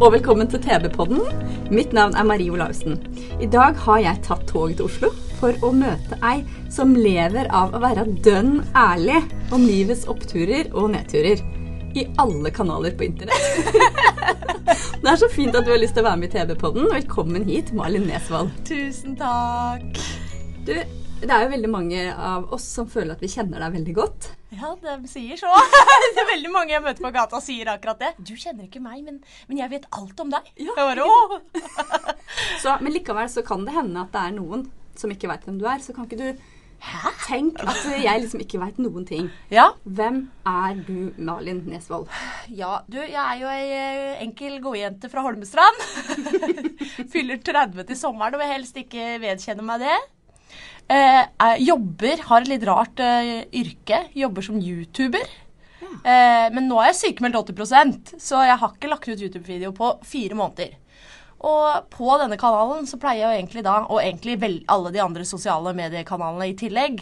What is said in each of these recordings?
Og velkommen til TV-podden. Mitt navn er Marie Olaussen. I dag har jeg tatt toget til Oslo for å møte ei som lever av å være dønn ærlig om livets oppturer og nedturer. I alle kanaler på internett. det er så fint at du har lyst til å være med i TV-podden. Velkommen hit, Malin Nesvold. Tusen takk. Du, det er jo veldig mange av oss som føler at vi kjenner deg veldig godt. Ja, de sier så. det er veldig mange jeg møter på gata sier akkurat det. Du kjenner ikke meg, men, men jeg vet alt om deg. Ja. Bare! Så, men likevel så kan det hende at det er noen som ikke veit hvem du er. Så kan ikke du tenke at jeg liksom ikke veit noen ting. Ja. Hvem er du, Malin Nesvold? ja, du, jeg er jo ei eh, enkel godjente fra Holmestrand. Fyller 30 til sommeren og vil helst ikke vedkjenne meg det. Eh, jeg jobber, har et litt rart eh, yrke. Jobber som YouTuber. Eh, men nå er jeg sykemeldt 80% så jeg har ikke lagt ut YouTube-video på fire måneder. Og på denne kanalen så pleier jeg jo egentlig da, og egentlig alle de andre sosiale mediekanalene i tillegg,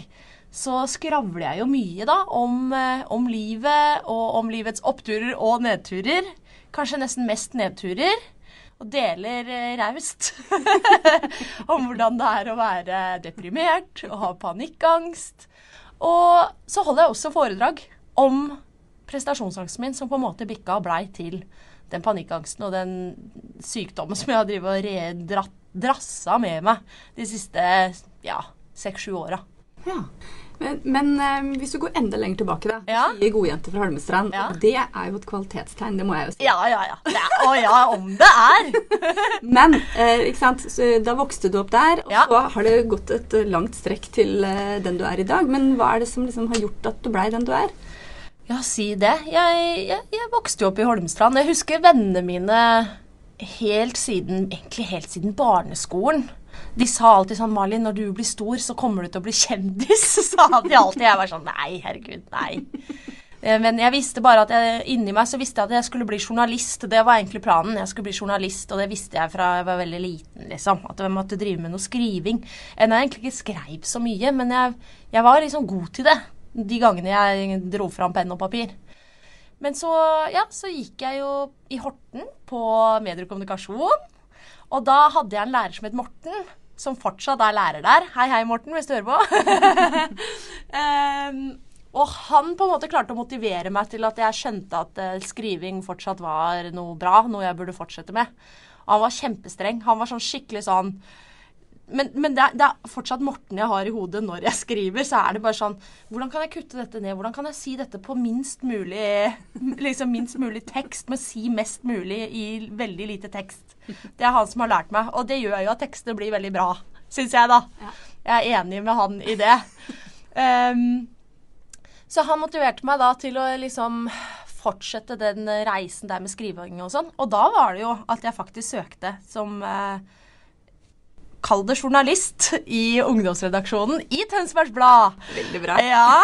så skravler jeg jo mye da om, om livet og om livets oppturer og nedturer. Kanskje nesten mest nedturer. Og deler eh, raust om hvordan det er å være deprimert og ha panikkangst. Og så holder jeg også foredrag om prestasjonsangsten min, som på en måte bikka og blei til den panikkangsten og den sykdommen som jeg har drevet og drassa med meg de siste ja, seks-sju åra. Ja. Men, men eh, hvis du går enda lenger tilbake, da. Ja. Du sier godjente fra Holmestrand. Ja. Det er jo et kvalitetstegn, det må jeg jo si. Ja, ja, ja. Det er, å ja, om det er! Men eh, ikke sant? Så, da vokste du opp der, og Ja. så har det gått et eh, langt strekk til eh, den du er i dag. Men hva er det som liksom har gjort at du blei den du er? Ja, si det. Jeg, jeg, jeg vokste jo opp i Holmestrand. Jeg husker vennene mine helt siden, egentlig helt siden barneskolen. De sa alltid sånn 'Malin, når du blir stor, så kommer du til å bli kjendis', sa de alltid. Jeg var sånn Nei, herregud, nei. Eh, Men jeg visste bare at jeg, inni meg så visste jeg at jeg skulle bli journalist. Det var egentlig planen. Jeg skulle bli journalist, og det visste jeg fra jeg var veldig liten. liksom, At jeg måtte drive med noe skriving. Enn jeg egentlig ikke skreiv så mye, men jeg, jeg var liksom god til det. De gangene jeg dro fram penn og papir. Men så, ja, så gikk jeg jo i Horten på medier og da hadde jeg en lærer som het Morten, som fortsatt er lærer der. Hei, hei, Morten, hvis du hører på. um, og han på en måte klarte å motivere meg til at jeg skjønte at eh, skriving fortsatt var noe bra, noe jeg burde fortsette med. Og han var kjempestreng. Han var sånn skikkelig sånn men, men det, er, det er fortsatt Morten jeg har i hodet når jeg skriver. Så er det bare sånn Hvordan kan jeg kutte dette ned? Hvordan kan jeg si dette på minst mulig liksom minst mulig tekst, men si mest mulig i veldig lite tekst? Det er han som har lært meg. Og det gjør jo at tekstene blir veldig bra, syns jeg, da. Jeg er enig med han i det. Um, så han motiverte meg da til å liksom fortsette den reisen der med skriving og sånn. Og da var det jo at jeg faktisk søkte som eh, Kall det journalist i ungdomsredaksjonen i Tønsbergs Blad. Veldig bra. Ja.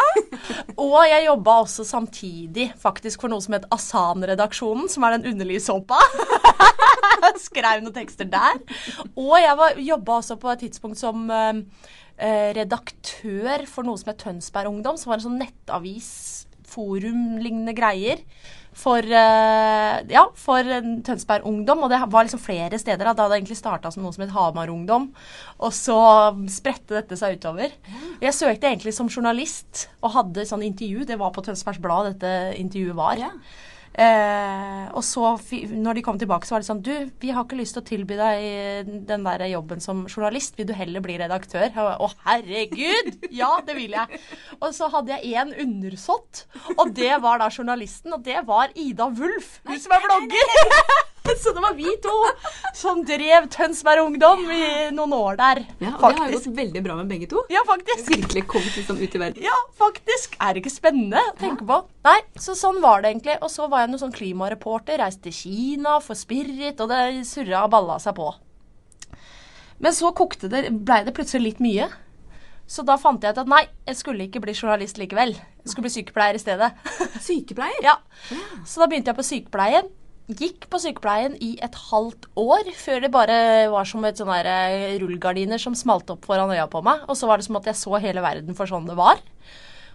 Og jeg jobba også samtidig faktisk for noe som het Asan-redaksjonen, som er den underlige såpa. Skrev noen tekster der. Og jeg var- jobba også på et tidspunkt som eh, eh, redaktør for noe som het Tønsberg Ungdom, som var en sånn nettavis, forum-lignende greier. For, eh, ja, for Tønsberg Ungdom, og det var liksom flere steder. Da, da hadde det egentlig starta som noe som het Hamar Ungdom, og så spredte dette seg utover. Jeg søkte egentlig som journalist og hadde sånn intervju. Det var på Tønsbergs Blad dette intervjuet var. Ja. Eh, og så, når de kom tilbake, så var det sånn Du, vi har ikke lyst til å tilby deg den der jobben som journalist. Vil du heller bli redaktør? Var, Å, herregud! Ja, det vil jeg. Og så hadde jeg én undersått, og det var da journalisten. Og det var Ida Wulf, hun som er blogger. Så det var vi to som drev Tønsberg Ungdom i noen år der. Ja, og det har gått veldig bra med begge to. Ja, faktisk. Virkelig kommet liksom ut i verden. Ja, faktisk. Er det ikke spennende å tenke på? Nei, så sånn var det egentlig. Og så var jeg noen sånn klimareporter. Reiste til Kina for Spirit, og det surra og balla seg på. Men så kokte det, blei det plutselig litt mye. Så da fant jeg ut at nei, jeg skulle ikke bli journalist likevel. Jeg skulle bli sykepleier i stedet. Sykepleier? ja. Så da begynte jeg på sykepleien. Gikk på sykepleien i et halvt år, før det bare var som et sånne der, eh, rullegardiner som smalt opp foran øya på meg. Og så var det som at jeg så hele verden for sånn det var.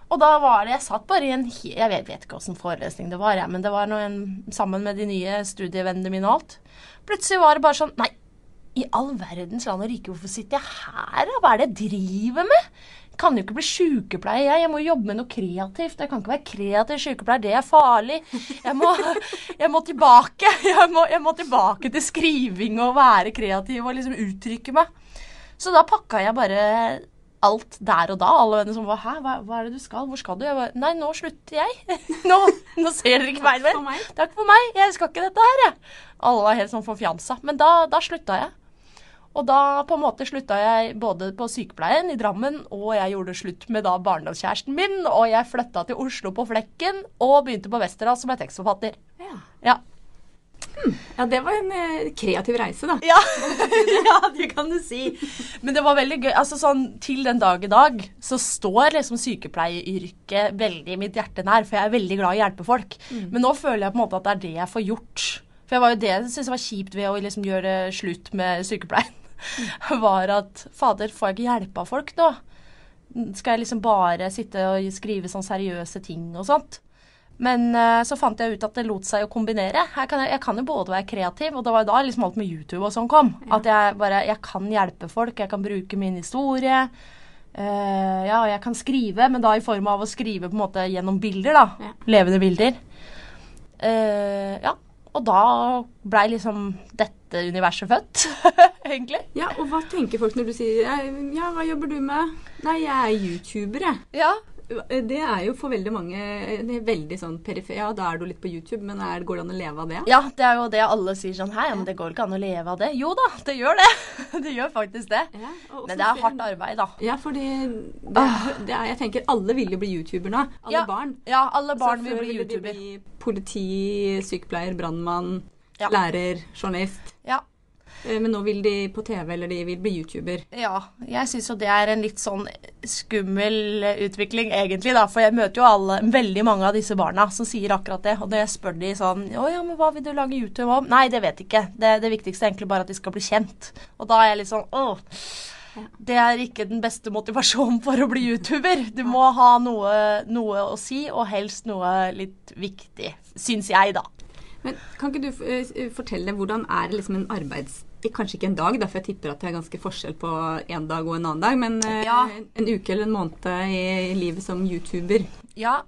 Og da var det Jeg satt bare i en Jeg vet, vet ikke åssen forelesning det var, jeg, men det var noe en, sammen med de nye studievennene mine og alt. Plutselig var det bare sånn Nei, i all verdens land og rike, hvorfor sitter jeg her, da? Hva er det jeg driver med? Kan jo ikke bli sykepleier, jeg. Jeg må jobbe med noe kreativt. Jeg kan ikke være kreativ sykepleier, det er farlig. Jeg må, jeg må tilbake. Jeg må, jeg må tilbake til skriving og være kreativ og liksom uttrykke meg. Så da pakka jeg bare alt der og da. Alle vennene som var Hæ, hva, hva er det du skal? Hvor skal du? Jeg bare Nei, nå slutter jeg. Nå, nå ser dere ikke meg mer. Takk for meg. Jeg skal ikke dette her, jeg. Alle var helt sånn forfjansa. Men da, da slutta jeg. Og da på en måte slutta jeg både på sykepleien i Drammen, og jeg gjorde slutt med da barndomskjæresten min, og jeg flytta til Oslo på Flekken og begynte på Westerdals som er tekstforfatter. Ja. Ja. Ja, det var en eh, kreativ reise, da. Ja. ja, det kan du si. Men det var veldig gøy. Altså sånn, Til den dag i dag så står liksom sykepleieryrket veldig mitt hjerte nær, for jeg er veldig glad i å hjelpe folk. Men nå føler jeg på en måte at det er det jeg får gjort. For jeg var jo det jeg syntes var kjipt ved å liksom gjøre slutt med sykepleien. Var at fader, får jeg ikke hjelpe av folk nå? Skal jeg liksom bare sitte og skrive sånn seriøse ting og sånt? Men eh, så fant jeg ut at det lot seg å kombinere. Jeg kan, jeg kan jo både være kreativ, og det var jo da liksom alt med YouTube og sånn kom. At jeg bare Jeg kan hjelpe folk, jeg kan bruke min historie. Uh, ja, og jeg kan skrive, men da i form av å skrive på en måte gjennom bilder, da. Ja. Levende bilder. Uh, ja. Og da blei liksom dette universet født, egentlig. Ja, og hva tenker folk når du sier Ja, hva jobber du med? Nei, jeg er YouTuber, jeg. Ja. Det er jo for veldig mange det er veldig sånn perifer... Ja, da er du litt på YouTube, men er, går det an å leve av det? Ja, det er jo det alle sier sånn Hei, men det går ikke an å leve av det. Jo da, det gjør det. Det gjør faktisk det. Ja, Men det er hardt arbeid, da. Ja, fordi det det er, jeg tenker alle vil jo bli YouTuber nå. Alle ja, barn. Ja, alle barn vil bli YouTuber. bli politi, sykepleier, brannmann, lærer, journalist. Eh, Men nå vil de på TV, eller de vil bli YouTuber. Ja, jeg syns jo det er en litt sånn skummel utvikling, egentlig, da. For jeg møter jo alle, veldig mange av disse barna som sier akkurat det. Og når jeg spør de sånn Å ja, men hva vil du lage YouTube om? Nei, det vet jeg ikke. Det, det viktigste er egentlig bare at de skal bli kjent. Og da er jeg litt sånn Åh. Det er ikke den beste motivasjonen for å bli YouTuber. Du må ha noe, noe å si, og helst noe litt viktig. Syns jeg, da. Men kan ikke du eh, fortelle hvordan er liksom en arbeids... Kanskje ikke en dag, derfor jeg tipper at det er ganske forskjell på en dag og en annen dag. Men eh, Ja. en uke eller en måned i livet som YouTuber. Ja.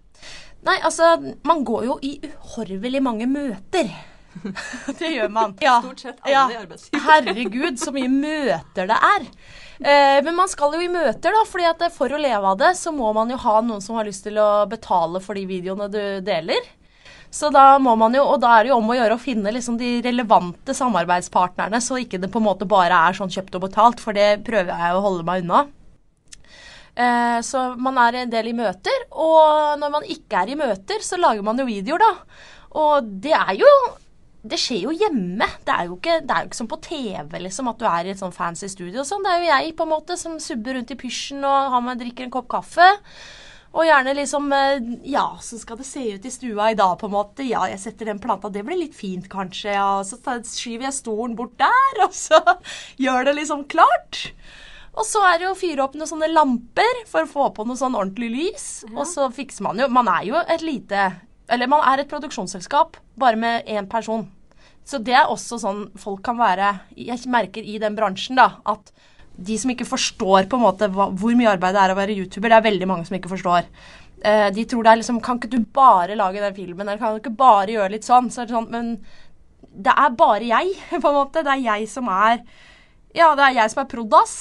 Nei, altså, man går jo i uhorvelig mange møter. det gjør man. Ja. Stort sett alle i arbeidslivet. Herregud, så mye møter det er. Eh, men man skal jo i møter, da, fordi at for å leve av det, så må man jo ha noen som har lyst til å betale for de videoene du deler. Så da må man jo, og da er det jo om å gjøre å finne liksom de relevante samarbeidspartnerne, så ikke det på en måte bare er sånn kjøpt og betalt, for det prøver jeg å holde meg unna. Eh, så man er en del i møter, og når man ikke er i møter, så lager man jo videoer, da. Og det er jo Det skjer jo hjemme. Det er jo ikke, det er jo ikke som på TV, liksom, at du er i et sånn fancy studio og sånn. Det er jo jeg, på en måte, som subber rundt i pysjen og har med, drikker en kopp kaffe. Og gjerne liksom eh, Ja, så skal det se ut i stua i dag, på en måte. Ja, jeg setter den planta. Det blir litt fint, kanskje. Ja, så skyver jeg stolen bort der, og så gjør det liksom klart. Og så er det å fyre opp noen sånne lamper for å få på noe sånn ordentlig lys. Og så fikser man jo Man er jo et lite Eller man er et produksjonsselskap bare med én person. Så det er også sånn folk kan være Jeg merker i den bransjen da, at de som ikke forstår på en måte hva, hvor mye arbeid det er å være YouTuber, det er veldig mange som ikke forstår. Eh, de tror det er liksom Kan ikke du bare lage den filmen, eller kan du ikke bare gjøre litt sånn? Så det sånn Men det er bare jeg, på en måte. Det er jeg som er Ja, det er jeg som er prodas.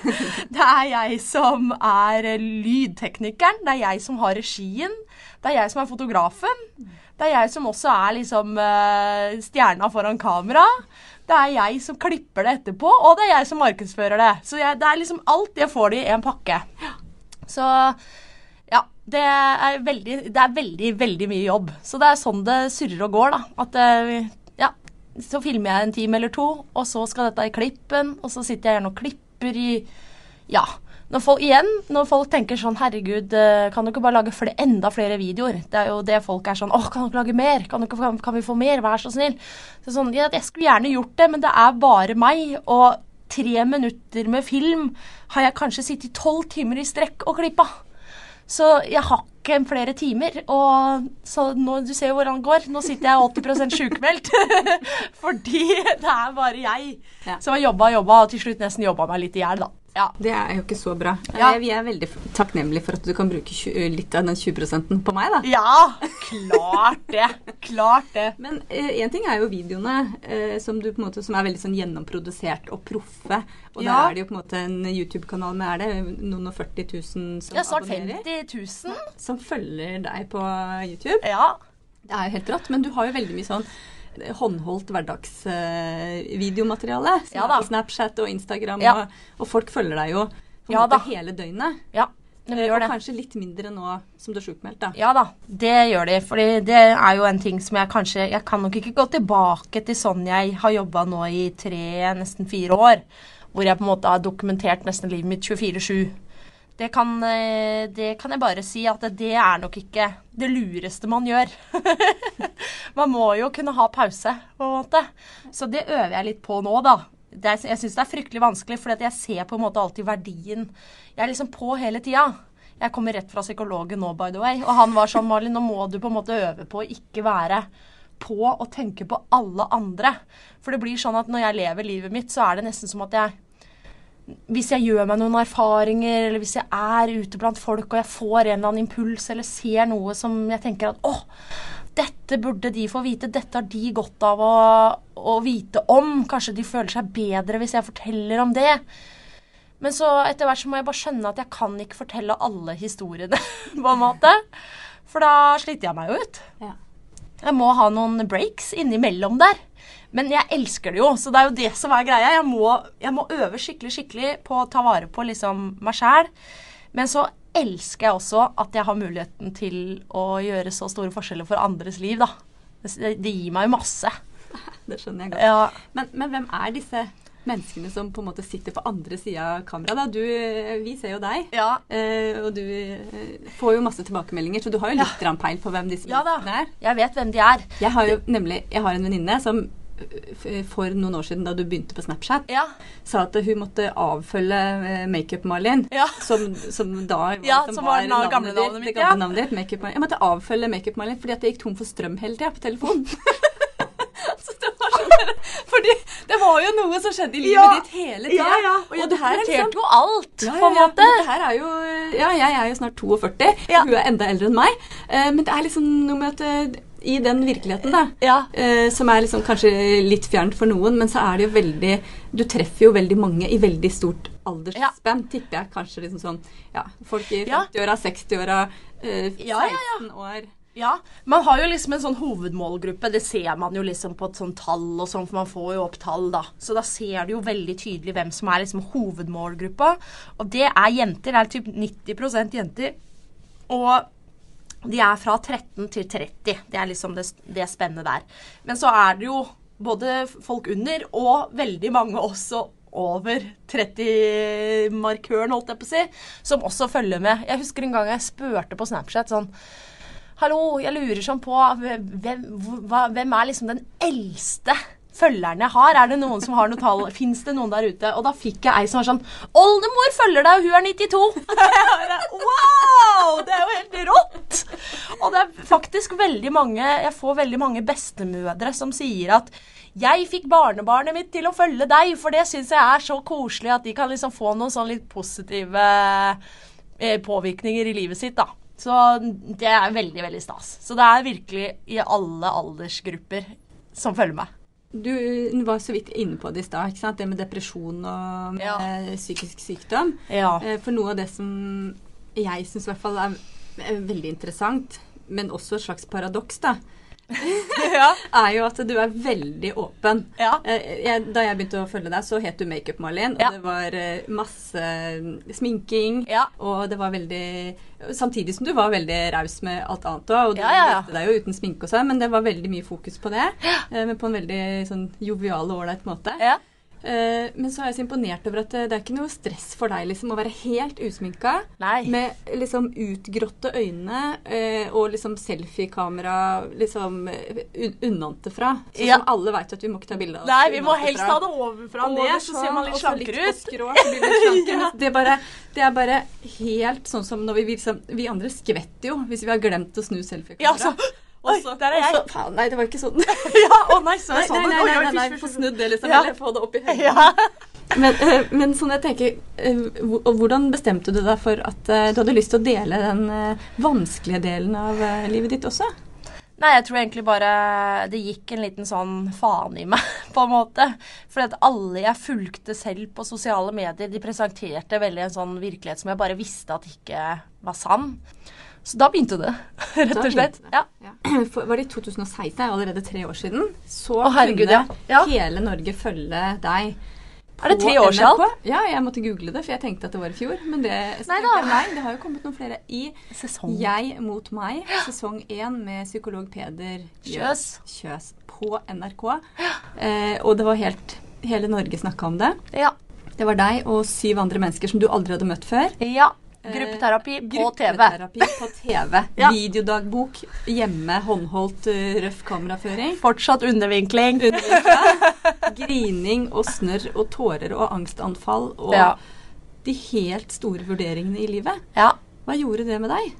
det er jeg som er lydteknikeren. Det er jeg som har regien. Det er jeg som er fotografen. Det er jeg som også er liksom eh, stjerna foran kamera. Det er jeg som klipper det etterpå, og det er jeg som markedsfører det. Så jeg, det er liksom alt jeg får det i en pakke. Så ja, det er, veldig, det er veldig, veldig mye jobb. Så det er sånn det surrer og går, da. At eh, ja, så filmer jeg en time eller to, og så skal dette i klippen, og så sitter jeg gjerne og klipper i Ja. Når folk, igjen, når folk tenker sånn Herregud, eh, kan du ikke bare lage flere, enda flere videoer? Det er jo det folk er sånn Åh, kan du ikke lage mer? Kan, du ikke, kan, kan vi få mer? Vær så snill. Så sånn, ja, jeg skulle gjerne gjort det, men det er bare meg. Og tre minutter med film har jeg kanskje sittet tolv timer i strekk og klippa. Så jeg har ikke flere timer. Og så nå, du ser jo hvordan det går. Nå sitter jeg 80% sjukmeldt. Fordi det er bare jeg Ja. som har jobba og jobba, og til slutt nesten jobba meg litt i hjel, da. Ja. Det er jo ikke så bra. Ja. Eh, Vi er veldig takknemlige for at du kan bruke litt av den 20 på meg, da. ja, klart det. Klart det. Men én ting er jo videoene eh, som, du måte, som er veldig sånn gjennomprodusert og proffe. Og Ja. der er det jo på en måte en YouTube-kanal med er det noen og 40 000 som Ja, snart abonnerer. 50 000. Som følger deg på YouTube. Ja. Det er jo helt rått, men du har jo veldig mye sånn håndholdt hverdagsvideomateriale. Ja da. Snapchat og Instagram, Ja. og, og folk følger deg jo på en Ja måte da. hele døgnet. Ja, de Eh, gjør og det. kanskje litt mindre nå som du er sjukmeldt, da. Ja da, det gjør de. For det er jo en ting som jeg kanskje Jeg kan nok ikke gå tilbake til sånn jeg har jobba nå i tre, nesten fire år. Hvor jeg på en måte har dokumentert nesten livet mitt 24-7. Det kan, eh, det kan jeg bare si at det er nok ikke det lureste man gjør. man må jo kunne ha pause, på en måte. Så det øver jeg litt på nå, da. Er, jeg syns det er fryktelig vanskelig, for jeg ser på en måte alltid verdien. Jeg er liksom på hele tida. Jeg kommer rett fra psykologen nå, by the way. Og han var sånn, Malin, nå må du på en måte øve på å ikke være på og tenke på alle andre. For det blir sånn at når jeg lever livet mitt, så er det nesten som at jeg hvis jeg gjør meg noen erfaringer, eller hvis jeg er ute blant folk og jeg får en eller annen impuls eller ser noe som jeg tenker at åh, dette burde de få vite, dette har de godt av å, å vite om. Kanskje de føler seg bedre hvis jeg forteller om det. Men så etter hvert så må jeg bare skjønne at jeg kan ikke fortelle alle historiene, på en måte. For da sliter jeg meg ut. Ja. Jeg må ha noen breaks innimellom der. Men jeg elsker det jo, så det er jo det som er greia. Jeg må, jeg må øve skikkelig skikkelig på å ta vare på liksom meg sjæl. Men så elsker jeg også at jeg har muligheten til å gjøre så store forskjeller for andres liv, da. Det, det gir meg jo masse. Det skjønner jeg godt. Ja. Men, men hvem er disse menneskene som på en måte sitter på andre sida av kameraet? Vi ser jo deg, Ja. eh, og du eh, får jo masse tilbakemeldinger, så du har jo litt ja. peil på hvem disse ja da. menneskene er. Jeg vet hvem de er. Jeg har jo nemlig jeg har en venninne som for noen år siden da du begynte på Snapchat, Ja. sa at hun måtte avfølge eh, Makeup-Malin. Ja. Som, som da var, Ja, som var na- gamle ditt, navnet det gamle navnet ditt, Makeup-Malin. Jeg måtte avfølge Makeup-Malin fordi at jeg gikk tom for strøm hele tida på telefonen. Så det var sånn fordi det var jo noe som skjedde i livet ditt hele tida. Ja, ja. Og og det her er liksom- jo alt, på en måte. Men Det her er jo Ja, jeg er jo snart 42. Ja. Hun er enda eldre enn meg. Uh, men det er liksom noe med at eh, i den virkeligheten, da, Ja. eh, som er liksom kanskje litt fjernt for noen, men så er det jo veldig Du treffer jo veldig mange i veldig stort aldersspenn, tipper jeg. Kanskje liksom sånn Ja, folk i 50-åra, 60-åra, eh, 16 Ja, ja, ja. år. Ja, Man har jo liksom en sånn hovedmålgruppe. Det ser man jo liksom på et sånt tall og sånn, for man får jo opp tall, da. Så da ser du jo veldig tydelig hvem som er liksom hovedmålgruppa. Og det er jenter. Det er typ 90% jenter. Og de er fra 13 til 30. Det er liksom det, det spennet der. Men så er det jo både folk under og veldig mange også over 30-markøren, holdt jeg på å si, som også følger med. Jeg husker en gang jeg spurte på Snapchat sånn Hallo, jeg lurer sånn på hvem, hvem er liksom den eldste følgeren jeg har? Er det noen som har noe tall? Fins det noen der ute? Og da fikk jeg ei som var sånn Oldemor følger deg, og hun er 92! Wow! Det er jo helt rått! Og det er faktisk veldig mange Jeg får veldig mange bestemødre som sier at jeg fikk barnebarnet mitt til å følge deg, for det syns jeg er så koselig at de kan liksom få noen sånn litt positive eh, påvirkninger i livet sitt, da. Så det er veldig, veldig stas. Så det er virkelig i alle aldersgrupper som følger meg. Du var så vidt inne på det i stad, ikke sant? det med depresjon og med Ja. psykisk sykdom. Ja. Eh, For noe av det som jeg syns i hvert fall er er veldig interessant, men også et slags paradoks, da, ja. er jo at du er veldig åpen. Ja. Eh, Jeg, da jeg begynte å følge deg, så het du Makeup Malin, og Ja. det var eh, masse mm, sminking. Ja. Og det var veldig Samtidig som du var veldig raus med alt annet òg. Og du Ja, ja, ja. viste deg jo uten sminke og sånn, men det var veldig mye fokus på det. eh, Men på en veldig sånn jovial og ålreit måte. Eh, Men så er jeg så imponert over at eh, det er ikke noe stress for deg liksom å være helt usminka. Nei. Med liksom utgråtte øyne eh, og liksom selfiekamera liksom unnante fra. Sånn Ja. som alle veit at vi må ikke ta bilde av. oss Nei, vi må helst ha det ovenfra og ned, så ser man litt slankere ut. skrå, så litt slankere. Ja. Det, er bare, det er bare helt sånn som når vi liksom Vi andre skvetter jo hvis vi har glemt å snu selfiekameraet. Ja, så Oi, der er og så- Faen, nei, det var ikke sånn. Ja, å nei, så Nei, jeg sånn nei, nei, nei, nei, nei, nei, fysj, få snudd det liksom. Ja. Eller få det opp i høyden. Ja. Men, uh, men sånn jeg tenker uh, Hvordan bestemte du deg for at uh, du hadde lyst til å dele den vanskelige delen av livet ditt også? Nei, jeg tror egentlig bare det gikk en liten sånn faen i meg, på en måte. For at alle jeg fulgte selv på sosiale medier, de presenterte veldig en sånn virkelighet som jeg bare visste at ikke var sann. Så da begynte det, rett og slett. Ja. For, var det i 2016, det er allerede tre år siden, så Å, herregud, kunne ja. Ja. hele Norge følge deg. Er det tre år siden Ja, jeg måtte google det, for jeg tenkte at det var i fjor. Men det, Nei. Nei, det har jo kommet noen flere i Sesong. Jeg mot meg, sesong én med psykolog Peder Kjøs. Kjøs på NRK. Eh, og det var helt Hele Norge snakka om det. Ja. Det var deg og syv andre mennesker som du aldri hadde møtt før. ja. Eh, Gruppeterapi på TV. På TV. Ja. Videodagbok hjemme, håndholdt, eh, røff kameraføring. Fortsatt undervinkling. Grining og snørr og tårer og angstanfall og Ja. de helt store vurderingene i livet. Ja. Hva gjorde det med deg?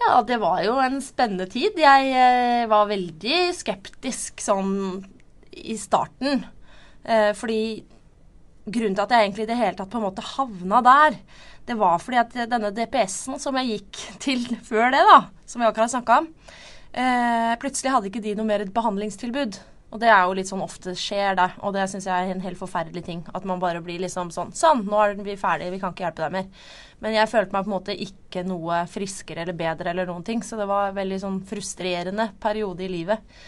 Ja, det var jo en spennende tid. Jeg eh, var veldig skeptisk sånn i starten. Eh, fordi grunnen til at jeg egentlig i det hele tatt på en måte havna der, det var fordi at denne DPS-en som jeg gikk til før det, da, som vi akkurat snakka om, eh, plutselig hadde ikke de noe mer et behandlingstilbud. Og det er jo litt sånn ofte skjer, da. Og det syns jeg er en helt forferdelig ting. At man bare blir liksom sånn Sånn, nå er vi ferdige, vi kan ikke hjelpe deg mer. Men jeg følte meg på en måte ikke noe friskere eller bedre eller noen ting. Så det var en veldig sånn frustrerende periode i livet.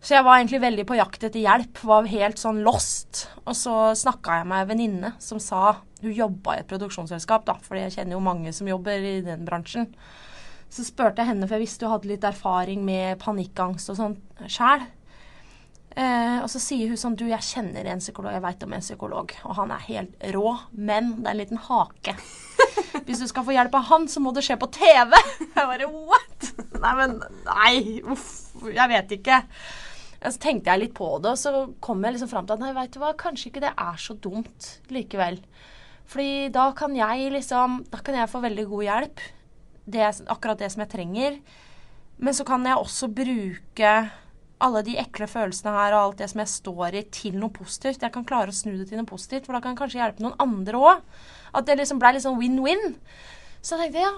Så jeg var egentlig veldig på jakt etter hjelp. Var helt sånn lost. Og så snakka jeg med ei venninne som sa Hun jobba i et produksjonsselskap, da, for jeg kjenner jo mange som jobber i den bransjen. Så spurte jeg henne, for jeg visste hun hadde litt erfaring med panikkangst og sånn sjæl. Eh, og så sier hun sånn Du, jeg kjenner en psykolog, jeg veit om en psykolog, og han er helt rå, men det er en liten hake. Hvis du skal få hjelp av han, så må det skje på TV. Jeg bare what? Nei, men Nei, uff. Jeg vet ikke. Og Så tenkte jeg litt på det, og så kom jeg liksom fram til at nei, veit du hva, kanskje ikke det er så dumt likevel. Fordi da kan jeg liksom Da kan jeg få veldig god hjelp. Det akkurat det som jeg trenger. Men så kan jeg også bruke alle de ekle følelsene her og alt det som jeg står i, til noe positivt. Jeg kan klare å snu det til noe positivt, for da kan jeg kanskje hjelpe noen andre òg. At det liksom blei litt sånn win-win. Så jeg tenkte ja,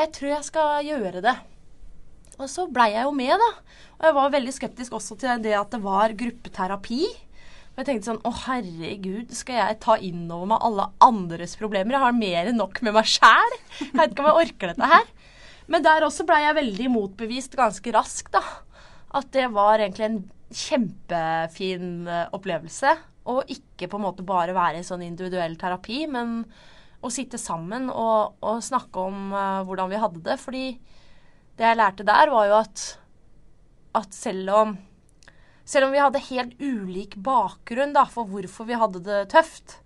jeg tror jeg skal gjøre det. Og så blei jeg jo med, da. Og jeg var veldig skeptisk også til det at det var gruppeterapi. Og jeg tenkte sånn Å, herregud, skal jeg ta inn over meg alle andres problemer? Jeg har mer enn nok med meg sjæl. Jeg vet ikke om jeg orker dette her. Men der også blei jeg veldig motbevist ganske raskt, da. At det var egentlig en kjempefin eh, opplevelse. Og ikke på en måte bare være i sånn individuell terapi, men å sitte sammen og, og snakke om uh, hvordan vi hadde det. Fordi det jeg lærte der, var jo at, at selv om selv om vi hadde helt ulik bakgrunn da, for hvorfor vi hadde det tøft,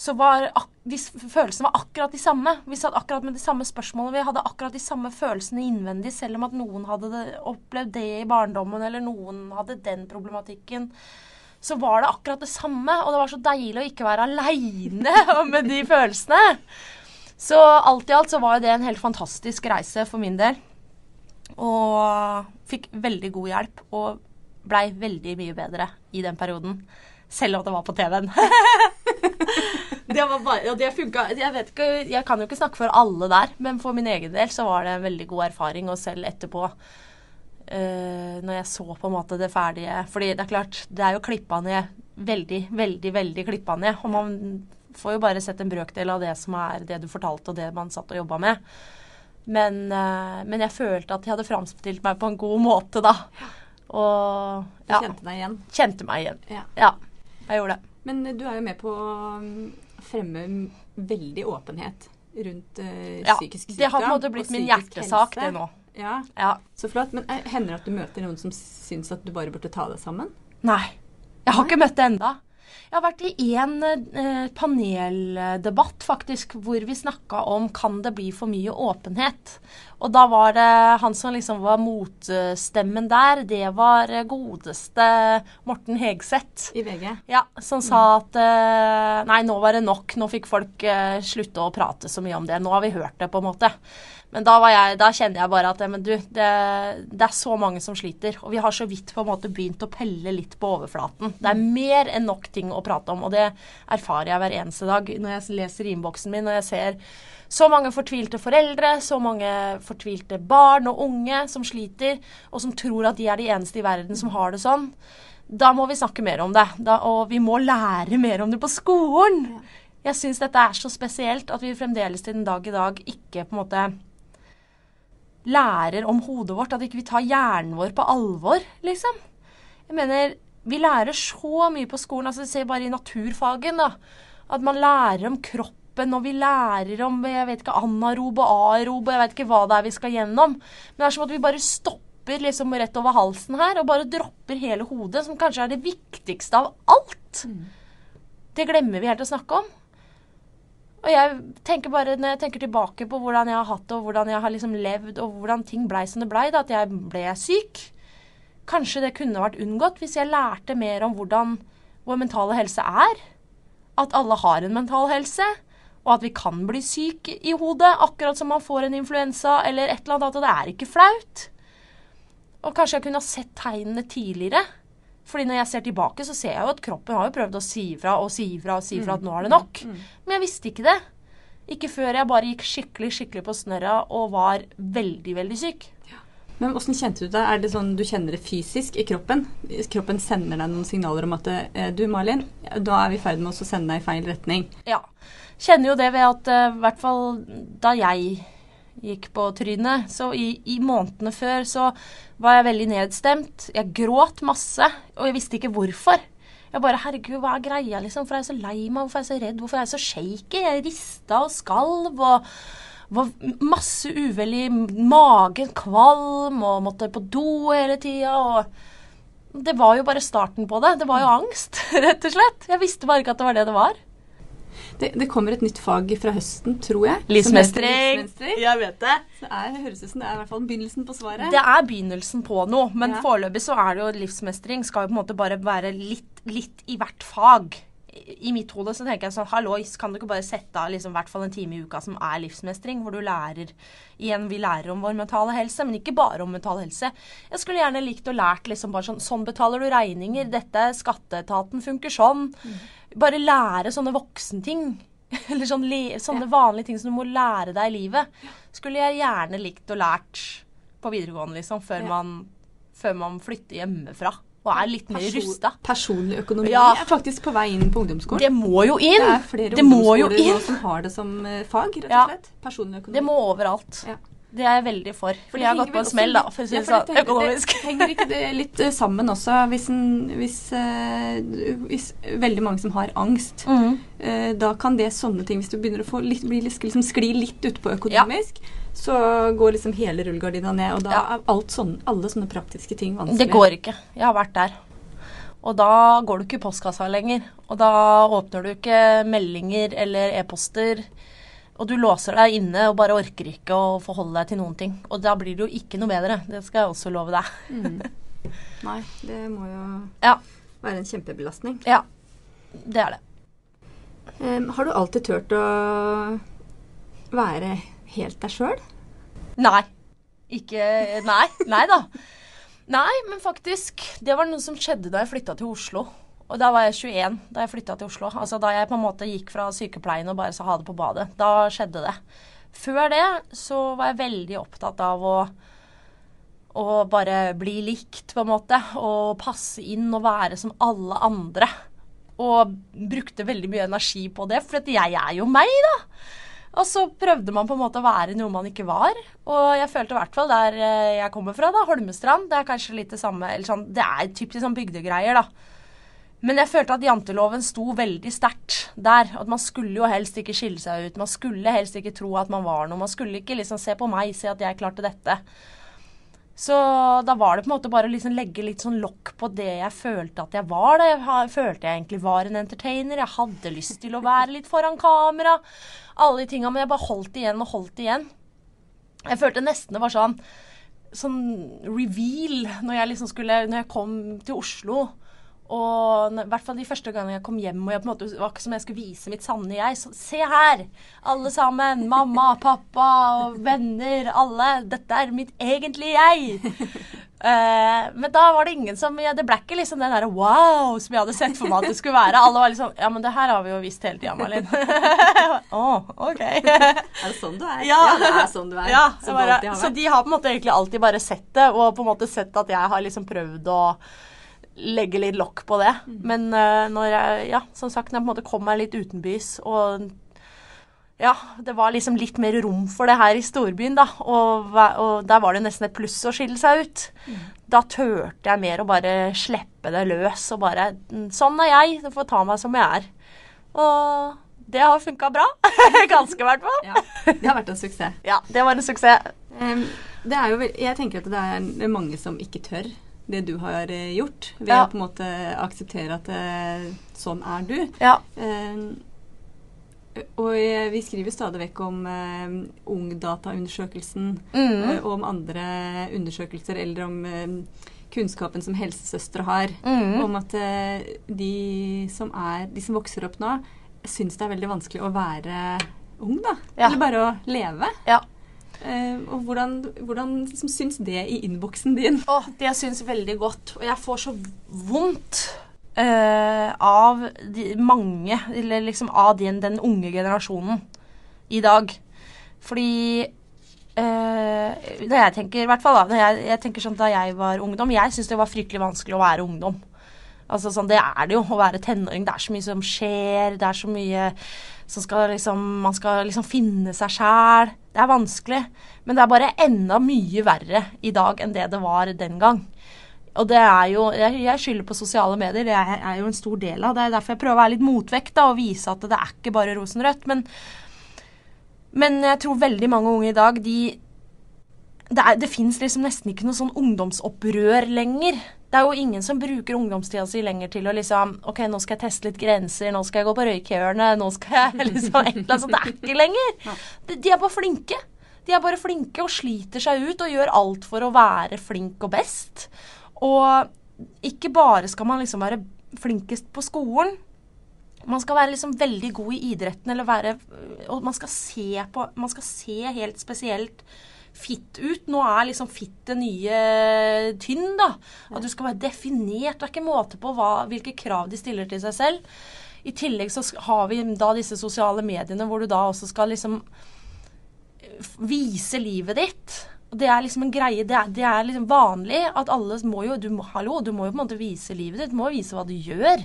så var følelsene var akkurat de samme. Vi satt akkurat med de samme spørsmålene. Vi hadde akkurat de samme følelsene innvendig, selv om at noen hadde det, opplevd det i barndommen, eller noen hadde den problematikken. Så var det akkurat det samme, og det var så deilig å ikke være aleine med de følelsene. Så alt i alt så var jo det en helt fantastisk reise for min del. Og fikk veldig god hjelp, og blei veldig mye bedre i den perioden. Selv om det var på TV-en. det var bare, det funka jeg, jeg kan jo ikke snakke for alle der, men for min egen del så var det en veldig god erfaring. Og selv etterpå eh, når jeg så på en måte det ferdige. Fordi det er klart, det er jo klippa ned veldig, veldig, veldig klippa ned. Og man får jo bare sett en brøkdel av det som er det du fortalte, og det man satt og jobba med. Men, eh, men jeg følte at jeg hadde framstilt meg på en god måte, da. Og Du ja, kjente deg igjen. kjente meg igjen. Ja. Ja, jeg gjorde det. Men du er jo med på å um, fremme veldig åpenhet rundt uh, Ja, psykisk sykdom. det har på en måte blitt min hjertesak, helse. det nå. Ja, Ja. Så flott. Men eh, hender det at du møter noen som syns at du bare burde ta deg sammen? Nei. Jeg har ikke møtt det enda. Jeg har vært i én eh, paneldebatt faktisk, hvor vi snakka om kan det bli for mye åpenhet. Og da var det han som liksom var motstemmen der, det var eh, godeste Morten Hegseth. I VG? Ja, som sa at eh, nei, nå var det nok. Nå fikk folk eh, slutte å prate så mye om det. Nå har vi hørt det, på en måte. Men da, var jeg, da kjenner jeg bare at men du, det, det er så mange som sliter. Og vi har så vidt på en måte begynt å pelle litt på overflaten. Det er mer enn nok ting å prate om, og det erfarer jeg hver eneste dag når jeg leser innboksen min og jeg ser så mange fortvilte foreldre, så mange fortvilte barn og unge som sliter, og som tror at de er de eneste i verden som har det sånn. Da må vi snakke mer om det. Da, og vi må lære mer om det på skolen. Jeg syns dette er så spesielt at vi fremdeles til den dag i dag ikke på en måte lærer om hodet vårt. At ikke vi tar hjernen vår på alvor, liksom. Jeg mener, vi lærer så mye på skolen. altså Se bare i naturfagen, da. At man lærer om kroppen, og vi lærer om jeg vet ikke, anarob og arob, og jeg vet ikke hva det er vi skal gjennom. Men det er som at vi bare stopper liksom rett over halsen her, og bare dropper hele hodet, som kanskje er det viktigste av alt. Det glemmer vi helt å snakke om. Og jeg tenker bare, når jeg tenker tilbake på hvordan jeg har hatt det, og hvordan jeg har liksom levd, og hvordan ting blei som det blei, at jeg ble syk Kanskje det kunne vært unngått hvis jeg lærte mer om hvordan vår mentale helse er. At alle har en mental helse, og at vi kan bli syk i hodet, akkurat som man får en influensa eller et eller annet. At det er ikke flaut. Og kanskje jeg kunne ha sett tegnene tidligere. Fordi når jeg ser tilbake, så ser jeg jo at kroppen har jo prøvd å si ifra og si ifra og si ifra at nå er det nok. Men jeg visste ikke det. Ikke før jeg bare gikk skikkelig skikkelig på snørra og var veldig, veldig syk. Men Hvordan kjente du det? Er det sånn du kjenner det fysisk i kroppen? Kroppen sender deg noen signaler om at eh, du Malin, da er vi i ferd med å sende deg i feil retning. Ja. Kjenner jo det ved at eh, i hvert fall da jeg gikk på trynet, så i, i månedene før så var jeg veldig nedstemt. Jeg gråt masse, og jeg visste ikke hvorfor. Jeg bare Herregud, hva er greia, liksom? Hvorfor er jeg så lei meg? Hvorfor er jeg så redd? Hvorfor er jeg så shaky? Jeg rista og skalv og var masse uvel i magen, kvalm og måtte på do hele tida. Og det var jo bare starten på det. Det var jo angst, rett og slett. Jeg visste bare ikke at det var det det var. Det, det kommer et nytt fag fra høsten, tror jeg. Livsmestring. Jeg vet det. Så det er, høres ut som det er i hvert fall begynnelsen på svaret. Det er begynnelsen på noe, men Ja. foreløpig så er det jo livsmestring. Skal jo på en måte bare være litt, litt i hvert fag. I mitt hode så tenker jeg sånn Hallois, kan du ikke bare sette av liksom, i hvert fall en time i uka som er livsmestring, hvor du lærer Igjen, vi lærer om vår mentale helse, men ikke bare om mental helse. Jeg skulle gjerne likt å lært liksom bare sånn Sånn betaler du regninger. Dette skatteetaten funker sånn. Bare lære sånne voksenting. Eller sånne, sånne vanlige ting som du må lære deg i livet. Skulle jeg gjerne likt og lært på videregående, liksom, før, Ja. man, før man flytter hjemmefra. Og er litt mer Person- rusta. Personlig økonomi Ja. er faktisk på vei inn på ungdomsskolen. Det må jo inn! Det er flere Det ungdomsskoler nå som har det som eh, fag, rett og Ja. slett. Personlig økonomi. Det må overalt. Ja. Det er jeg veldig for. For det jeg har gått på en smell, da, for å si Ja, det for sånn økonomisk. Det, henger ikke det litt eh, sammen også, hvis, en, hvis, uh, hvis veldig mange som har angst, mm. uh, da kan det sånne ting Hvis du begynner å få litt, bli, liksom skli litt utpå økonomisk, så går liksom hele rullegardina ned, og da Ja. er alt sånn, alle sånne praktiske ting vanskelig. Det går ikke. Jeg har vært der. Og da går du ikke i postkassa lenger. Og da åpner du ikke meldinger eller e-poster. Og du låser deg inne og bare orker ikke å forholde deg til noen ting. Og da blir det jo ikke noe bedre. Det skal jeg også love deg. Nei, det må jo Ja. være en kjempebelastning. Ja. Det er det. Um, har du alltid turt å være helt deg sjøl? Nei. Ikke Nei. Nei da. Nei, men faktisk Det var noe som skjedde da jeg flytta til Oslo. Og da var jeg 21 da jeg flytta til Oslo. Altså da jeg på en måte gikk fra sykepleien og bare sa ha det på badet. Da skjedde det. Før det så var jeg veldig opptatt av å Og bare bli likt, på en måte. Og passe inn og være som alle andre. Og brukte veldig mye energi på det, for jeg er jo meg, da. Og så prøvde man på en måte å være noe man ikke var. Og jeg følte i hvert fall der eh, jeg kommer fra, da, Holmestrand, det er kanskje litt det samme eller sånn, Det er typisk sånn bygdegreier, da. Men jeg følte at janteloven sto veldig sterkt der. At man skulle jo helst ikke skille seg ut. Man skulle helst ikke tro at man var noe. Man skulle ikke liksom se på meg, se at jeg klarte dette. Så da var det på en måte bare å liksom legge litt sånn lokk på det jeg følte at jeg var. Da. Jeg følte jeg egentlig var en entertainer. Jeg hadde lyst til å være litt foran kamera. Alle de tinga. Men jeg bare holdt igjen og holdt igjen. Jeg følte nesten det var sånn sånn reveal når jeg liksom skulle Når jeg kom til Oslo. Og i hvert fall de første gangene jeg kom hjem og jeg på en måte det var ikke som jeg skulle vise mitt sanne jeg. Så, se her! Alle sammen. Mamma, pappa og venner. Alle. Dette er mitt egentlige jeg. Uh, men da var det ingen som ja, Det ble ikke liksom den derre wow som jeg hadde sett for meg at det skulle være. Alle var liksom Ja, men det her har vi jo visst hele tida, Malin. Å, OK. Er det sånn du er? Ja. det er sånn du er. Ja, bare, så de har på en måte egentlig alltid bare sett det, og på en måte sett at jeg har liksom prøvd å legge litt lokk på det. Mm. Men eh, når jeg, ja, som sagt, når jeg på en måte kom meg litt utenbys, og ja, det var liksom litt mer rom for det her i storbyen, da. Og, og der var det nesten et pluss å skille seg ut. Mm. Da turte jeg mer å bare slippe det løs og bare "Mm, Sånn er jeg, du får ta meg som jeg er. Og det har funka bra. Ganske, i hvert fall. Ja, det har vært en suksess. Ja, det var en suksess. Um, det er jo, jeg tenker at det er mange som ikke tør det du har eh, gjort, ved Ja. å på en måte akseptere at eh, sånn er du. Ja. Em, og eh, vi skriver stadig vekk om eh, Ungdataundersøkelsen Mm. eh, og om andre undersøkelser, eller om eh, kunnskapen som helsesøstre har, Mm. om at eh, de, som er, de som vokser opp nå, syns det er veldig vanskelig å være ung, da. Ja. Eller bare å leve. Ja. Eh, og hvordan, hvordan liksom, syns det i innboksen din? Åh, det syns veldig godt. Og jeg får så vondt eh, av de mange, eller liksom av den, den unge generasjonen i dag. Fordi eh, da jeg tenker, i hvert fall da, når jeg, jeg tenker sånn da jeg var ungdom Jeg syns det var fryktelig vanskelig å være ungdom. Altså sånn, Det er det jo å være tenåring. Det er så mye som skjer. Det er så mye som skal liksom Man skal liksom finne seg sjæl. Det er vanskelig. Men det er bare enda mye verre i dag enn det det var den gang. Og det er jo Jeg, jeg skylder på sosiale medier. Det er, er jo en stor del av det. er derfor jeg prøver å være litt motvekt da, og vise at det er ikke bare rosenrødt. Men, men jeg tror veldig mange unge i dag, de det, er- det fins liksom nesten ikke noe sånn ungdomsopprør lenger. Det er jo ingen som bruker ungdomstida si lenger til å liksom OK, nå skal jeg teste litt grenser, nå skal jeg gå på røykehjørnet, nå skal jeg liksom et eller annet sånt. Det er ikke lenger. De, de er bare flinke. De er bare flinke og sliter seg ut og gjør alt for å være flink og best. Og ikke bare skal man liksom være flinkest på skolen. Man skal være liksom veldig god i idretten, eller være Og man skal se på Man skal se helt spesielt fit ut. Nå er liksom fitt det nye tynn, da. At du skal være definert. Det er ikke måte på hva, hvilke krav de stiller til seg selv. I tillegg så har vi da disse sosiale mediene hvor du da også skal liksom vise livet ditt. Det er liksom en greie, det er, det er liksom vanlig at alle må jo du må, Hallo, du må jo på en måte vise livet ditt. Du må jo vise hva du gjør.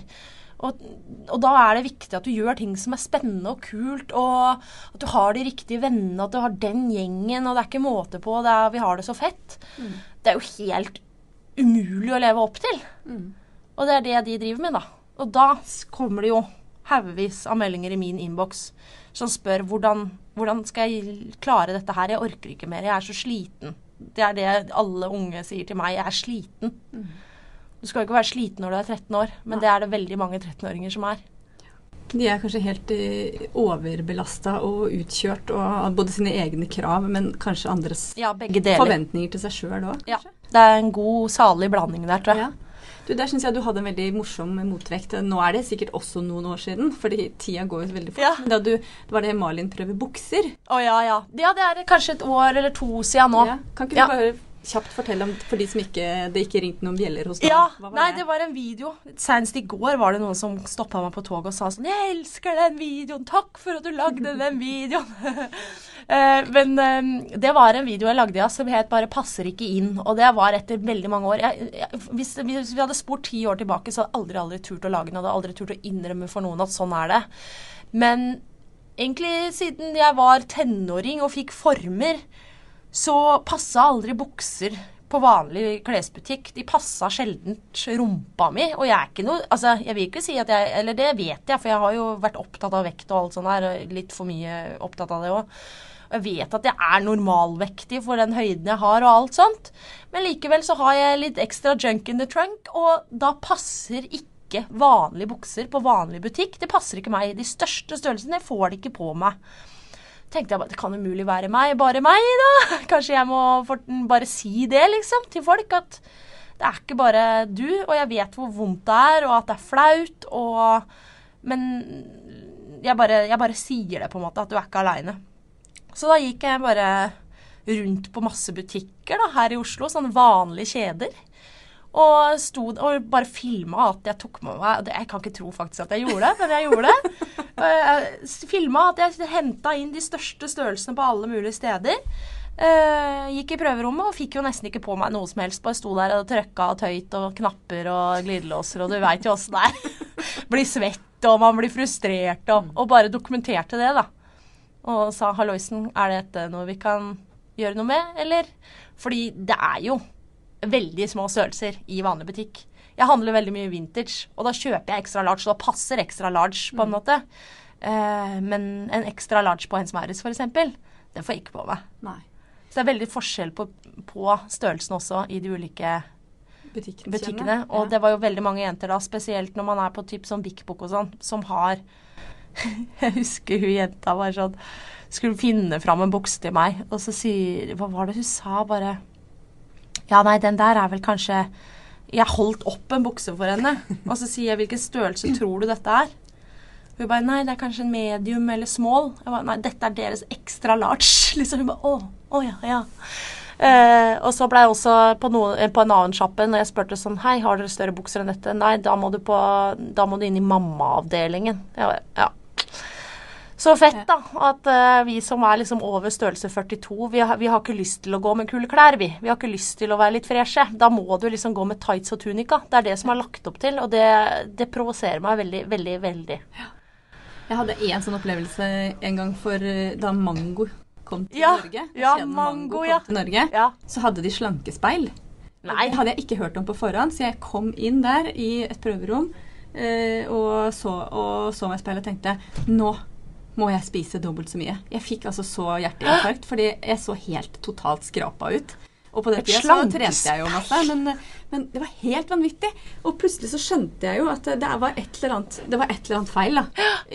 Og, og da er det viktig at du gjør ting som er spennende og kult, og at du har de riktige vennene, at du har den gjengen, og det er ikke måte på. Det er, vi har det så fett. Det er jo helt umulig å leve opp til. Og det er det de driver med, da. Og da kommer det jo haugevis av meldinger i min innboks som spør hvordan, hvordan skal jeg klare dette her. Jeg orker ikke mer. Jeg er så sliten. Det er det alle unge sier til meg. Jeg er sliten. Du skal jo ikke være sliten når du er 13 år, men det er det veldig mange 13-åringer som er. De er kanskje helt uh, overbelasta og utkjørt og både sine egne krav, men kanskje andres Ja, forventninger til seg sjøl òg. Ja. Det er en god, salig blanding der, tror jeg. Ja. Du, Der syns jeg du hadde en veldig morsom motvekt. Nå er det sikkert også noen år siden, fordi tida går jo veldig fort. Ja. Da du, var det Malin prøver bukser. Å ja, ja. Ja, det er kanskje et år eller to siden nå. Ja. Kan ikke du bare kjapt fortelle om for de som ikke, det ikke ringte noen bjeller hos deg? Ja, nei, det var en video. Senest i går var det noen som stoppa meg på toget og sa sånn 'Jeg elsker den videoen! Takk for at du lagde den videoen!' uh, men eh, det var en video jeg lagde ja, som het bare 'Passer ikke inn'. Og det var etter veldig mange år. Jeg, jeg, hvis, hvis vi hadde spurt ti år tilbake, så hadde jeg aldri, aldri turt å lage den. Hadde aldri turt å innrømme for noen at sånn er det. Men egentlig siden jeg var tenåring og fikk former, så passa aldri bukser på vanlig klesbutikk. De passa sjelden rumpa mi. Og jeg er ikke noe Altså, jeg vil ikke si at jeg Eller det vet jeg, for jeg har jo vært opptatt av vekt og alt sånt der. og Litt for mye opptatt av det òg. Og jeg vet at jeg er normalvektig for den høyden jeg har og alt sånt. Men likevel så har jeg litt ekstra junk in the trunk, og da passer ikke vanlige bukser på vanlig butikk. Det passer ikke meg. De største størrelsene får det ikke på meg tenkte jeg bare det kan umulig være meg, bare meg, da. Kanskje jeg må bare si det, liksom, til folk. At det er ikke bare du, og jeg vet hvor vondt det er, og at det er flaut, og Men jeg bare, jeg bare sier det, på en måte, at du er ikke aleine. Så da gikk jeg bare rundt på masse butikker da, her i Oslo, sånne vanlige kjeder. Og, stod, og bare filma at jeg tok med meg Jeg kan ikke tro faktisk at jeg gjorde det, men jeg gjorde det. Filma at jeg henta inn de største størrelsene på alle mulige steder. Eh, gikk i prøverommet og fikk jo nesten ikke på meg noe som helst. Bare sto der og trøkka og tøyt og knapper og glidelåser, og du veit jo åssen det er. blir svett, og man blir frustrert, og, og bare dokumenterte det, da. Og sa halloisen, er dette noe vi kan gjøre noe med, eller? Fordi det er jo veldig små størrelser i vanlig butikk. Jeg handler veldig mye vintage, og da kjøper jeg ekstra large, så da passer ekstra large på en måte. Eh, men en ekstra large på Hens Maurits f.eks., det får jeg ikke på meg. Nei. Så det er veldig forskjell på, på størrelsen også i de ulike Butikkene. butikkene. Og det var jo veldig mange jenter da, spesielt når man er på typ sånn Bik Bok og sånn, som har Jeg husker hun jenta var sånn Skulle finne fram en bukse til meg, og så sier Hva var det hun sa? Bare Ja, nei, den der er vel kanskje Jeg holdt opp en bukse for henne, og så sier jeg hvilken størrelse tror du dette er? Hun bare Nei, det er kanskje en medium eller small. Jeg bare, Nei, dette er deres extra large. Liksom. Hun bare Å, å ja, ja. Uh, og så ble jeg også på, noe, eh, på en annen sjappe når jeg spurte sånn Hei, har dere større bukser enn dette? Nei, da må du, på, da må du inn i mammaavdelingen. Jeg bare, Ja. Så fett, da. At uh, vi som er liksom over størrelse 42, vi har, vi har ikke lyst til å gå med kule klær, vi. Vi har ikke lyst til å være litt freshe. Da må du liksom gå med tights og tunika. Det er det som er lagt opp til, og det, det provoserer meg veldig, veldig, veldig. Jeg hadde en sånn opplevelse en gang for eh, da Mango kom til Ja, Norge. ja, Mango, Mango, kom ja. til Norge. Ja. Så hadde de slankespeil. Nei. Det hadde jeg ikke hørt om på forhånd, så jeg kom inn der i et prøverom eh, og, så, og så meg i speilet og tenkte nå må jeg spise dobbelt så mye. Jeg fikk altså så hjerteinfarkt fordi jeg så helt totalt skrapa ut. Og på det tida så trente jeg jo masse, men, men det var helt vanvittig. Og plutselig så skjønte jeg jo at det var et eller annet, det var et eller annet feil. da.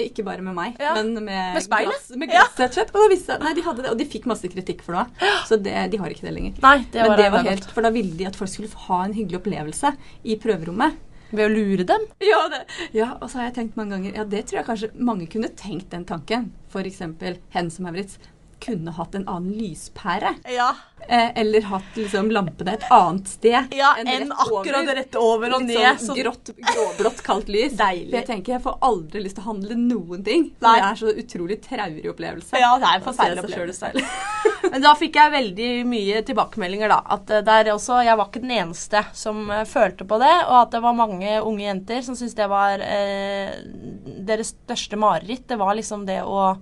Ikke bare med meg, Ja. men med, Med speilet? Med Ja. glass, rett og nei, de hadde det, og de fikk masse kritikk for det. Så det, de har ikke det lenger. Nei, det Men det var helt, for da ville de at folk skulle ha en hyggelig opplevelse i prøverommet. Ved å lure dem? Ja, det. ja, og så har jeg tenkt mange ganger Ja, det tror jeg kanskje mange kunne tenkt den tanken. Eksempel Hen som Maurits kunne hatt en annen lyspære. Ja. Eh, eller hatt liksom lampene et annet sted. Ja, enn enn rett akkurat over. rett over og ned. Sånn så- grått, gråblått, kaldt lys. Deilig. For jeg tenker jeg får aldri lyst til å handle noen ting. Nei. Det er så utrolig traurig opplevelse. Ja, det er en forferdelig opplevelse. Men da fikk jeg veldig mye tilbakemeldinger, da. At eh, der også, jeg var ikke den eneste som eh, følte på det, og at det var mange unge jenter som syntes det var eh, deres største mareritt. Det var liksom det å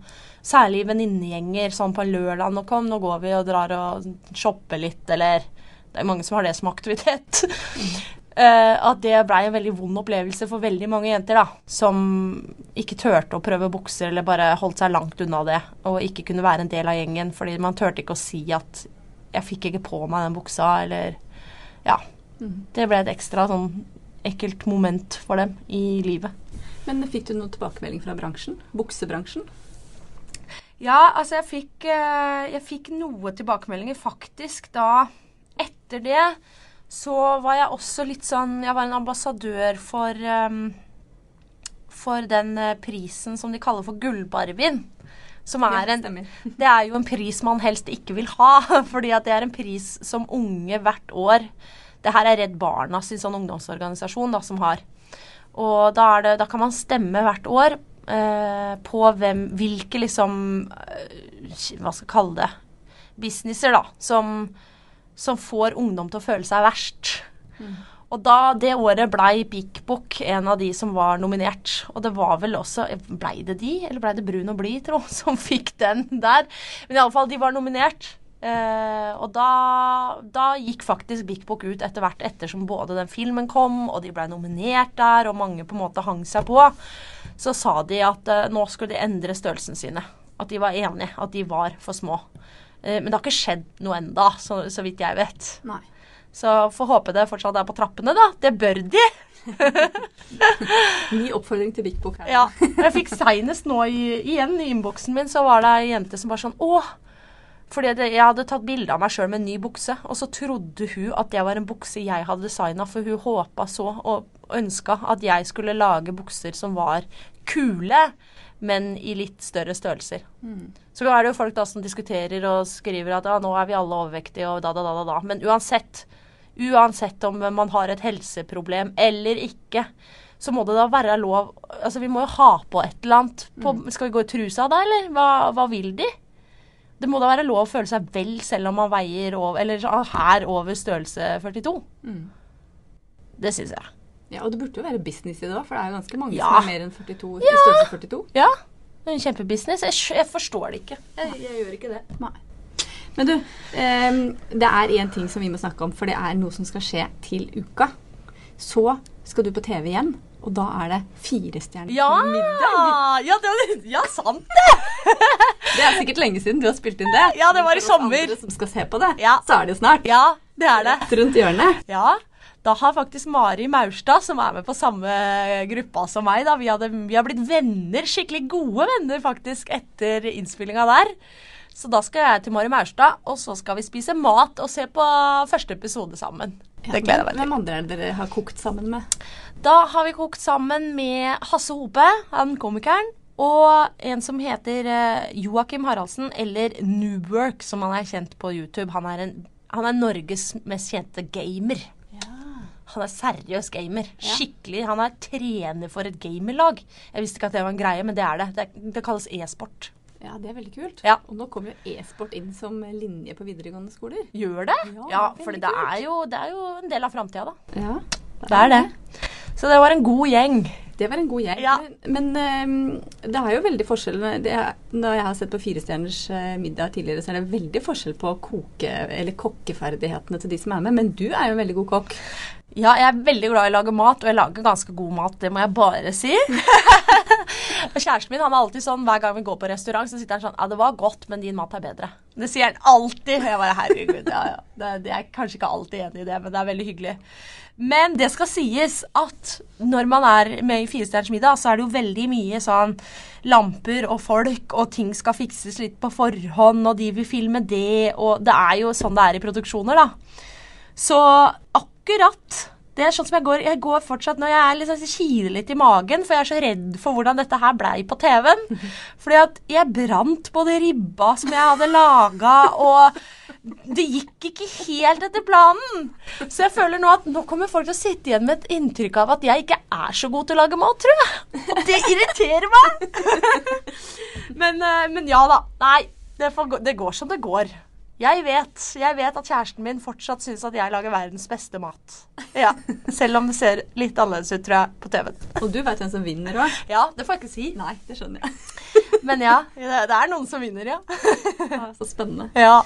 Særlig venninnegjenger sånn på en lørdag. Nå kom, nå går vi og drar og shopper litt, eller Det er mange som har det som aktivitet. Uh, at det blei en veldig vond opplevelse for veldig mange jenter, da. Som ikke turte å prøve bukser, eller bare holdt seg langt unna det. Og ikke kunne være en del av gjengen, fordi man turte ikke å si at 'jeg fikk ikke på meg den buksa', eller Ja. Det ble et ekstra sånn ekkelt moment for dem i livet. Men fikk du noen tilbakemelding fra bransjen? Buksebransjen? Ja, altså jeg fikk, eh, jeg fikk noe tilbakemeldinger faktisk da Etter det så var jeg også litt sånn Jeg var en ambassadør for um, For den eh, prisen som de kaller for Gullbarbien. Som er en. Det er jo en pris man helst ikke vil ha, fordi at det er en pris som unge hvert år Det her er Redd Barna sin sånn ungdomsorganisasjon da, som har. Og da, det, da kan man stemme hvert år på hvem, hvilke liksom eh, hva skal jeg kalle det, businesser, da, som, som får ungdom til å føle seg verst. Og da, det året blei Big Book en av de som var nominert. Og det var vel også Blei det de, eller blei det Brun og blid, tro, som fikk den der? Men i alle fall, de var nominert. Eh, og da, da gikk faktisk Big Book ut etter hvert ettersom både den filmen kom, og de ble nominert der, og mange på en måte hang seg på. Så sa de at uh, nå skulle de endre størrelsen sine. At de var enige, at de var for små. Uh, men det har ikke skjedd noe enda, så, så vidt jeg vet. Nei. Så får håpe det fortsatt er på trappene, da. Det bør de. Ny oppfordring til Big Book her. Ja. Jeg fikk seinest nå i, igjen i innboksen min, så var det ei jente som bare sånn Å! Fordi det, jeg hadde tatt bilde av meg sjøl med en ny bukse, og så trodde hun at det var en bukse jeg hadde designa, for hun håpa så og ønska at jeg skulle lage bukser som var kule, men i litt større størrelser. Så er det jo folk da som diskuterer og skriver at ja, nå er vi alle overvektige og da, da, da, da, da. Men uansett, uansett om man har et helseproblem eller ikke, så må det da være lov Altså, vi må jo ha på et eller annet. På, Skal vi gå i trusa da, eller? Hva, hva vil de? Det må da være lov å føle seg vel selv om man veier over Eller her over størrelse 42. Det syns jeg. Ja, og det burde jo være business i det òg, for det er jo ganske mange Ja. som er mer enn 42 i størrelse 42. Ja. Det er en kjempebusiness. Jeg, jeg forstår det ikke. Jeg, jeg gjør ikke det. Nei. Men du, um, det er én ting som vi må snakke om, for det er noe som skal skje til uka. Så skal du på TV igjen, og da er det firestjerners Ja! middag. Ja, det var, ja, sant det! Det er sikkert lenge siden du har spilt inn det. Ja, det var i sommer. som skal se på det, Ja. så er det jo snart. Ja, det er det. Rundt hjørnet. Ja, da har faktisk Mari Maurstad, som er med på samme gruppa som meg, da, vi, hadde, vi har blitt venner, skikkelig gode venner faktisk, etter innspillinga der. Så da skal jeg til Mari Maurstad, og så skal vi spise mat og se på første episode sammen. Det gleder jeg meg til. Hvem andre er det dere har kokt sammen med? Da har vi kokt sammen med Hasse Hope, han komikeren, og en som heter eh, Joakim Haraldsen, eller Noobwork, som han er kjent på YouTube. Han er, en, han er Norges mest kjente gamer. Han er seriøs gamer. Skikkelig. Han er trener for et gamerlag. Jeg visste ikke at det var en greie, men det er det. Det, det kalles e-sport. Ja, det er veldig kult. Ja. Og nå kommer jo e-sport inn som linje på videregående skoler. Gjør det? Ja, Ja, for det er, jo, det er jo en del av framtida, da. Ja, Det er det. Så det var en god gjeng. Det var en god gjeng. Ja. Men, men ehm, det er jo veldig forskjell det er, Når jeg har sett på Firestjerners eh, middag tidligere, så er det veldig forskjell på koke, eller kokkeferdighetene til de som er med. Men du er jo en veldig god kokk. Ja, jeg er veldig glad i å lage mat, og jeg lager ganske god mat, det må jeg bare si. Og Kjæresten min han er alltid sånn hver gang vi går på restaurant, så sitter han sånn Ja, det var godt, men din mat er bedre. Det sier han alltid. Og jeg bare herregud, ja ja. Det, det er kanskje ikke alltid enig i det, men det er veldig hyggelig. Men det skal sies at når man er med i Firestjerners middag, så er det jo veldig mye sånn lamper og folk, og ting skal fikses litt på forhånd, og de vil filme det, og det er jo sånn det er i produksjoner, da. Så akkurat det er sånn som jeg går, jeg går fortsatt når jeg er sånn, kiler litt i magen, for jeg er så redd for hvordan dette her blei på TV-en. Fordi at jeg brant både ribba som jeg hadde laga, og det gikk ikke helt etter planen. Så jeg føler nå at nå kommer folk til å sitte igjen med et inntrykk av at jeg ikke er så god til å lage mat, tror jeg. Og det irriterer meg. Men, eh, men ja da. Nei, det, får, det går som det går. Jeg vet, jeg vet at kjæresten min fortsatt syns at jeg lager verdens beste mat. Ja, Selv om det ser litt annerledes ut, tror jeg, på TV-en. Og du vet hvem som vinner òg? Ja, det får jeg ikke si. Nei, det skjønner jeg. Men ja, det, er noen som vinner, ja. Ja, så spennende. Ja,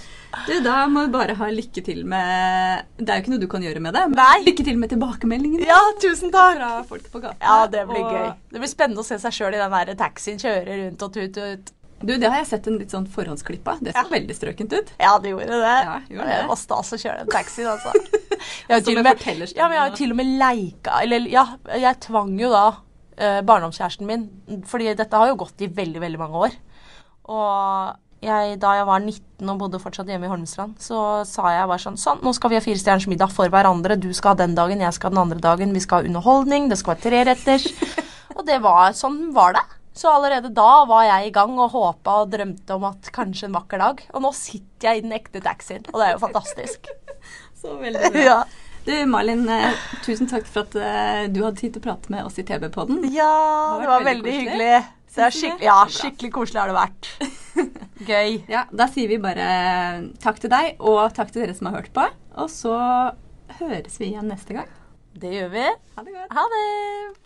Du, Da må du bare ha lykke til med Det er jo ikke noe du kan gjøre med det, men Nei. lykke til med tilbakemeldingene ja tusen takk. fra folk på gata. Ja, det blir Og- gøy. Det blir spennende å se seg sjøl i den der taxien kjøre rundt og tut ut. Du, Det har jeg sett en litt sånn forhåndsklipp av. Det så veldig strøkent ut. Ja, det gjorde det. Ja, gjorde det det. var stas å kjøre den taxien, altså. Jeg har til ja, til og med leika Eller ja, jeg tvang jo da eh, barndomskjæresten min, fordi dette har jo gått i veldig, veldig mange år. Og jeg, da jeg var 19 og bodde fortsatt hjemme i Holmestrand, så sa jeg bare sånn Sånn, nå skal vi ha fire stjerners middag for hverandre. Du skal ha den dagen, jeg skal ha den andre dagen. Vi skal ha underholdning, det skal være treretters. og det var sånn var det. Så allerede da var jeg i gang og håpa og drømte om at kanskje en vakker dag. Og nå sitter jeg i den ekte taxien, og det er jo fantastisk. Så veldig bra. ja. Du, Malin, eh, tusen takk for at eh, du hadde tid til å prate med oss i TV-podden. ja, vært det var veldig veldig hyggelig. Det det? ja, skikkelig koselig har det vært. Gøy. Ja, Da sier vi bare takk til deg, og takk til dere som har hørt på. Og så høres vi igjen neste gang. Det gjør vi. Ha det godt. Ha det.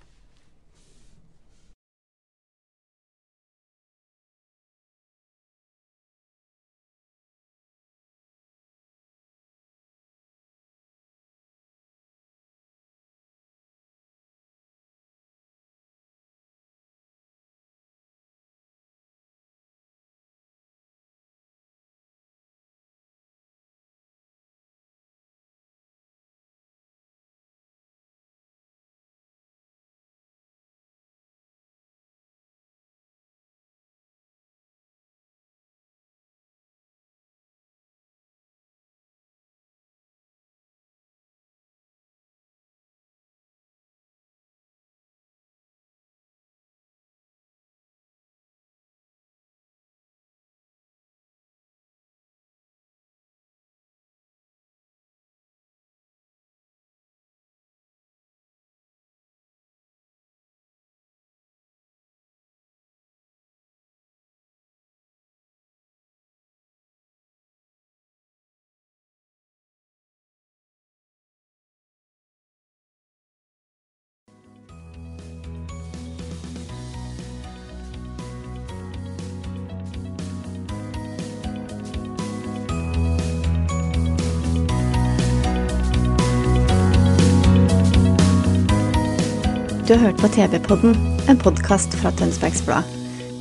Du har hørt på TV-podden, en podkast fra Tønsbergs Blad.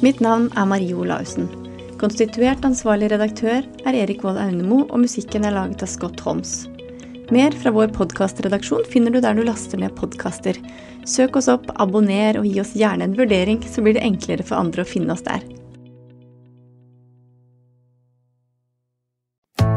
Mitt navn er Marie Olaussen. Konstituert ansvarlig redaktør er Erik Vold Aunemo, og musikken er laget av Scott Holmes. Mer fra vår podkastredaksjon finner du der du laster ned podkaster. Søk oss opp, abonner og gi oss gjerne en vurdering, så blir det enklere for andre å finne oss der.